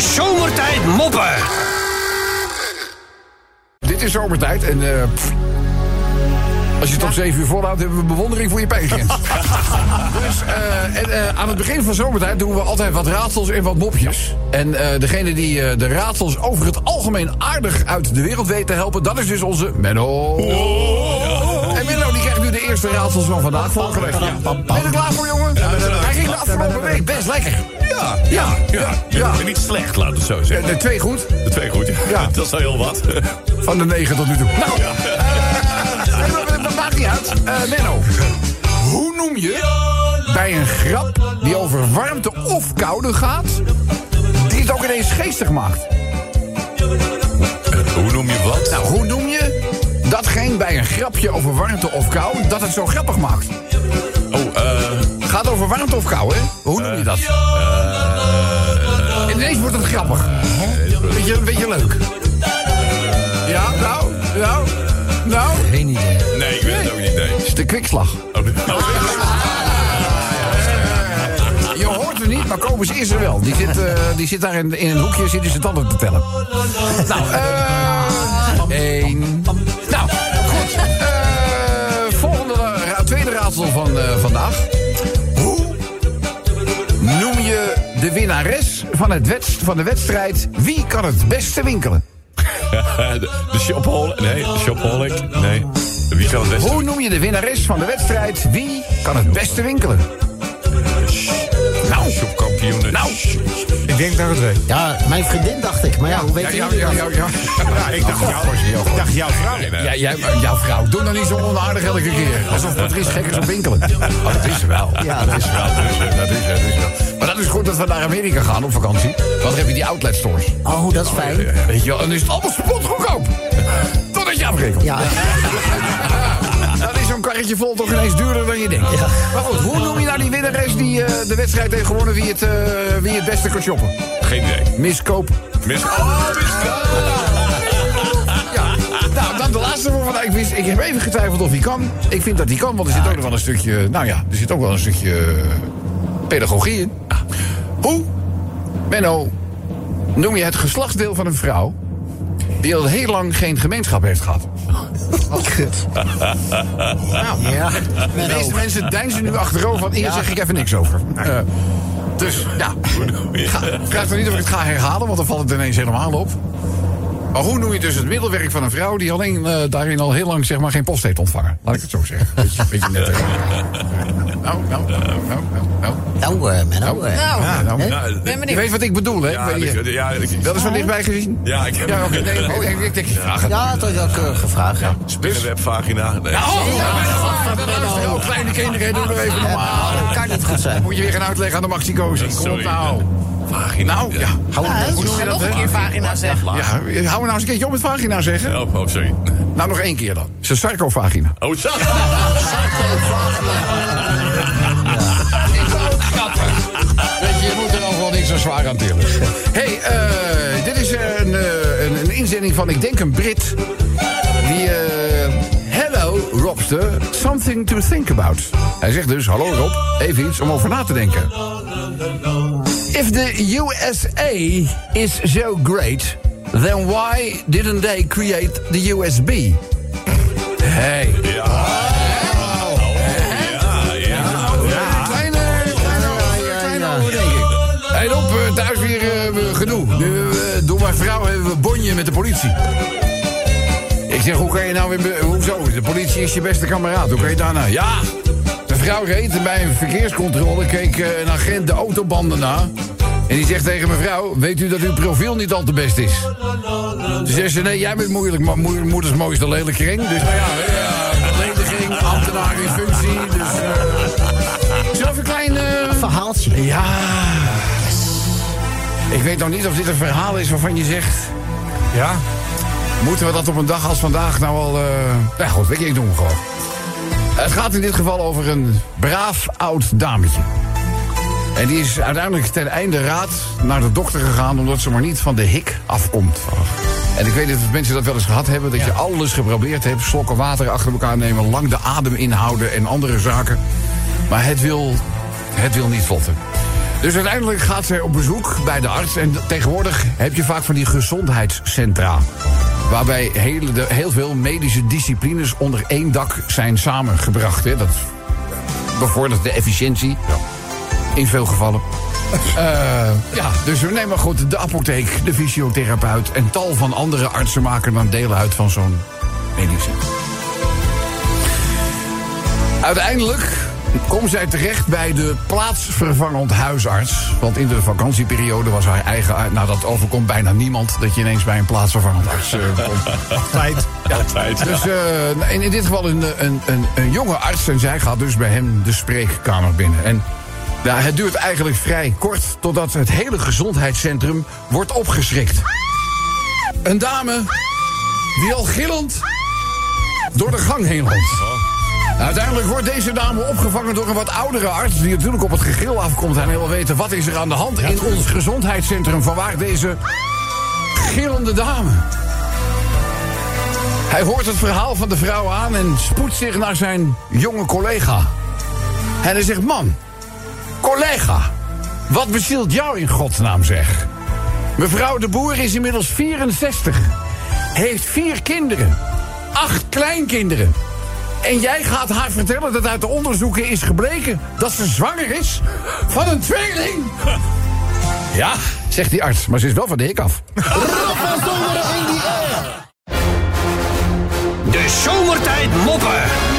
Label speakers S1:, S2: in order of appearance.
S1: Zomertijd moppen.
S2: Dit is zomertijd en eh, pff, als je het tot 7 uur volhoudt, hebben we bewondering voor je pijngrens. dus eh, en, eh, aan het begin van zomertijd doen we altijd wat raadsels en wat mopjes. En eh, degene die eh, de raadsels over het algemeen aardig uit de wereld weet te helpen, dat is dus onze Menno. En Menno die krijgt nu de eerste raadsels van vandaag voorgelegd. Ja. Ben je er klaar voor, jongen? Ging de afgelopen week best lekker.
S3: Ja,
S2: Ja, ja, ja.
S3: Niet slecht, laten we het zo zeggen.
S2: De twee goed,
S3: De twee goed, ja.
S2: Ja.
S3: Dat is al heel wat.
S2: van de negen tot nu toe. Nou, eh, nee, maar dat maakt niet uit. Eh, Menno, hoe noem je bij een grap die over warmte of koude gaat... die het ook ineens geestig maakt?
S3: Hoe noem je wat?
S2: Nou, hoe noem je datgene bij een grapje over warmte of kou... dat het zo grappig maakt?
S3: Eh...
S2: Gaat over warmte of kou, hè? Hoe noem je dat? En ineens wordt het grappig. Beetje, beetje leuk. Ja, nou, nou, nou...
S1: Geen idee.
S3: Nee, ik weet het ook niet, nee.
S2: Het is de kwikslag.
S3: Oh, oh,
S2: Je hoort er niet, maar Kobus is er wel. Die zit, eh, die zit daar in, in een hoekje, zit hij zijn tanden te tellen. Nou, eh... één. Nou, goed. Eh, volgende, tweede raadsel van eh, vandaag. Noem je de winnares van, het wedst- van de wedstrijd... Wie kan het beste winkelen?
S3: de, de shophol... Nee, de shopholic. Nee. Wie kan het beste?
S2: Hoe noem je de winnares van de wedstrijd... Wie kan het beste winkelen? Nou, nou.
S4: Ik denk dat het weet.
S5: Ja, mijn vriendin dacht ik. Maar ja, hoe weet je
S2: ja, ja, ja, ja.
S4: Ja, ik dacht, jou, ik dacht jouw vrouw.
S2: Ja, jij, jouw vrouw, doe nou niet zo onaardig elke keer. Alsof Patrice gek is op winkelen. Oh, dat is ze wel.
S5: Ja, dat is
S2: wel. Dat is, dat, is, ze, dat is wel. Maar dat is goed dat we naar Amerika gaan op vakantie. Want dan heb je die outlet stores.
S5: Oh, dat is fijn.
S2: Weet je wel, en dan is het allemaal spotgoedkoop. Totdat je afrekent.
S5: Ja,
S2: Dan zo'n karretje vol toch ineens duurder dan je denkt. Maar goed, hoe noem je nou die winnares die eh, de wedstrijd heeft gewonnen... Wie het, eh, wie het beste kan shoppen?
S3: Geen idee.
S2: Miskoop.
S3: Mis... Oh, miskoop.
S2: Ja, nou, dan de laatste voor vandaag. Ik, wist, ik heb even getwijfeld of hij kan. Ik vind dat hij kan, want er zit ook nog wel een stukje... Nou ja, er zit ook wel een stukje eh, pedagogie in. Hoe, Benno, noem je het geslachtsdeel van een vrouw... die al heel lang geen gemeenschap heeft gehad? Nou,
S5: ja.
S2: de meeste mensen deinzen nu achterover, want hier zeg ik even niks over. Eh, dus, ja, Ga, vraag me niet of ik het ga herhalen, want dan valt het ineens helemaal op. Maar hoe noem je dus het middelwerk van een vrouw die alleen eh, daarin al heel lang zeg maar geen post heeft ontvangen? Laat ik het zo zeggen. Beetje, beetje net. Nou, nou, nou, nou, nou, nou.
S5: Nou, eh, Menno. eh,
S6: Nou,
S2: Ja, nou.
S5: Hè?
S3: Nou,
S6: ben
S2: Je weet wat ik bedoel, hè?
S3: ja, ik- ja, ik-
S2: dat is van dichtbij gezien?
S3: Ja, ik heb...
S2: Ja, oké. nee, oh, ik, ik, ik, ik vraag het.
S5: Ja, wel. Ja.
S3: Spinnenwebvagina. Nee.
S2: Oh, oh, kleine kinderen, doe er even normaal.
S5: Dat kan niet goed zijn.
S2: Moet je weer gaan uitleggen aan de Maxicosi. Kom op nou.
S3: Vagina.
S2: Nou, ja. Hou
S5: Ja,
S2: hoe noem je dat,
S6: nog een
S2: hè?
S6: keer vagina zeggen.
S2: Ja, hou me nou eens een keertje op met vagina zeggen.
S3: Oh, oh, sorry.
S2: Nou, nog één keer dan. Ze sarcovagina.
S3: Oh, zo.
S2: Weet je, je moet er nog wel niet zo zwaar aan tillen. hey, eh, dit is een, eh, een, een inzending van, ik denk, een Brit. Die, eh, hello, Robster, something to think about. Hij zegt dus, hallo Rob, even iets om over na te denken. If the USA is so great, then why didn't they create the USB? Hey.
S3: Ja. Ja, ja.
S2: Kleine, kleine, Rob, eh, thuis weer eh, gedoe. Nu, eh, door mijn vrouw hebben we bonje met de politie. Ik zeg, hoe kan je nou weer... Hoezo? De politie is je beste kameraad. Hoe kan je daarna? Ja, de vrouw reed bij een verkeerscontrole... keek een agent de autobanden na... En die zegt tegen mevrouw, weet u dat uw profiel niet al te best is? Toen zegt ze, nee, jij bent moeilijk, maar moe- moeders mooiste lelijke ring. Dus nou ja, ja belediging, ambtenaar in functie. Dus, eh we een klein... eh,
S5: Verhaaltje.
S2: ja. Ik weet nog niet of dit een verhaal is waarvan je zegt...
S4: Ja?
S2: Moeten we dat op een dag als vandaag nou al... eh Ja goed, weet je, ik doe hem gewoon. Het gaat in dit geval over een braaf oud dametje. En die is uiteindelijk ten einde raad naar de dokter gegaan... omdat ze maar niet van de hik afkomt. En ik weet of mensen dat wel eens gehad hebben... dat je alles geprobeerd hebt, slokken water achter elkaar nemen... lang de adem inhouden en andere zaken. Maar het wil, het wil niet vlotten. Dus uiteindelijk gaat zij op bezoek bij de arts. En tegenwoordig heb je vaak van die gezondheidscentra. Waarbij heel, de, heel veel medische disciplines onder één dak zijn samengebracht. Hè. Dat bevordert de efficiëntie. In veel gevallen. Eh, ja, dus nee, maar goed, de apotheek, de fysiotherapeut en tal van andere artsen maken dan deel uit van zo'n medicijn. Uiteindelijk komt zij terecht bij de plaatsvervangend huisarts. Want in de vakantieperiode was haar eigen... Nou, dat overkomt bijna niemand... dat je ineens bij een plaatsvervangend arts eh, komt.
S4: Tijd.
S3: Altijd.
S2: Dus eh, in, in dit geval een, een, een, een jonge arts... en zij gaat dus bij hem de spreekkamer binnen. En ja, het duurt eigenlijk vrij kort... totdat het hele gezondheidscentrum wordt opgeschrikt. Een dame die al gillend door de gang heen loopt. Uiteindelijk wordt deze dame opgevangen door een wat oudere arts... die natuurlijk op het gegil afkomt en wil weten... wat is er aan de hand in ons gezondheidscentrum... vanwaar deze gillende dame. Hij hoort het verhaal van de vrouw aan en spoedt zich naar zijn jonge collega. En hij zegt, man, collega, wat bezielt jou in godsnaam zeg? Mevrouw de Boer is inmiddels 64. Heeft vier kinderen. Acht kleinkinderen. En jij gaat haar vertellen dat uit de onderzoeken is gebleken... dat ze zwanger is van een tweeling. Ja, zegt die arts, maar ze is wel van de hik af.
S1: De zomertijd moppen.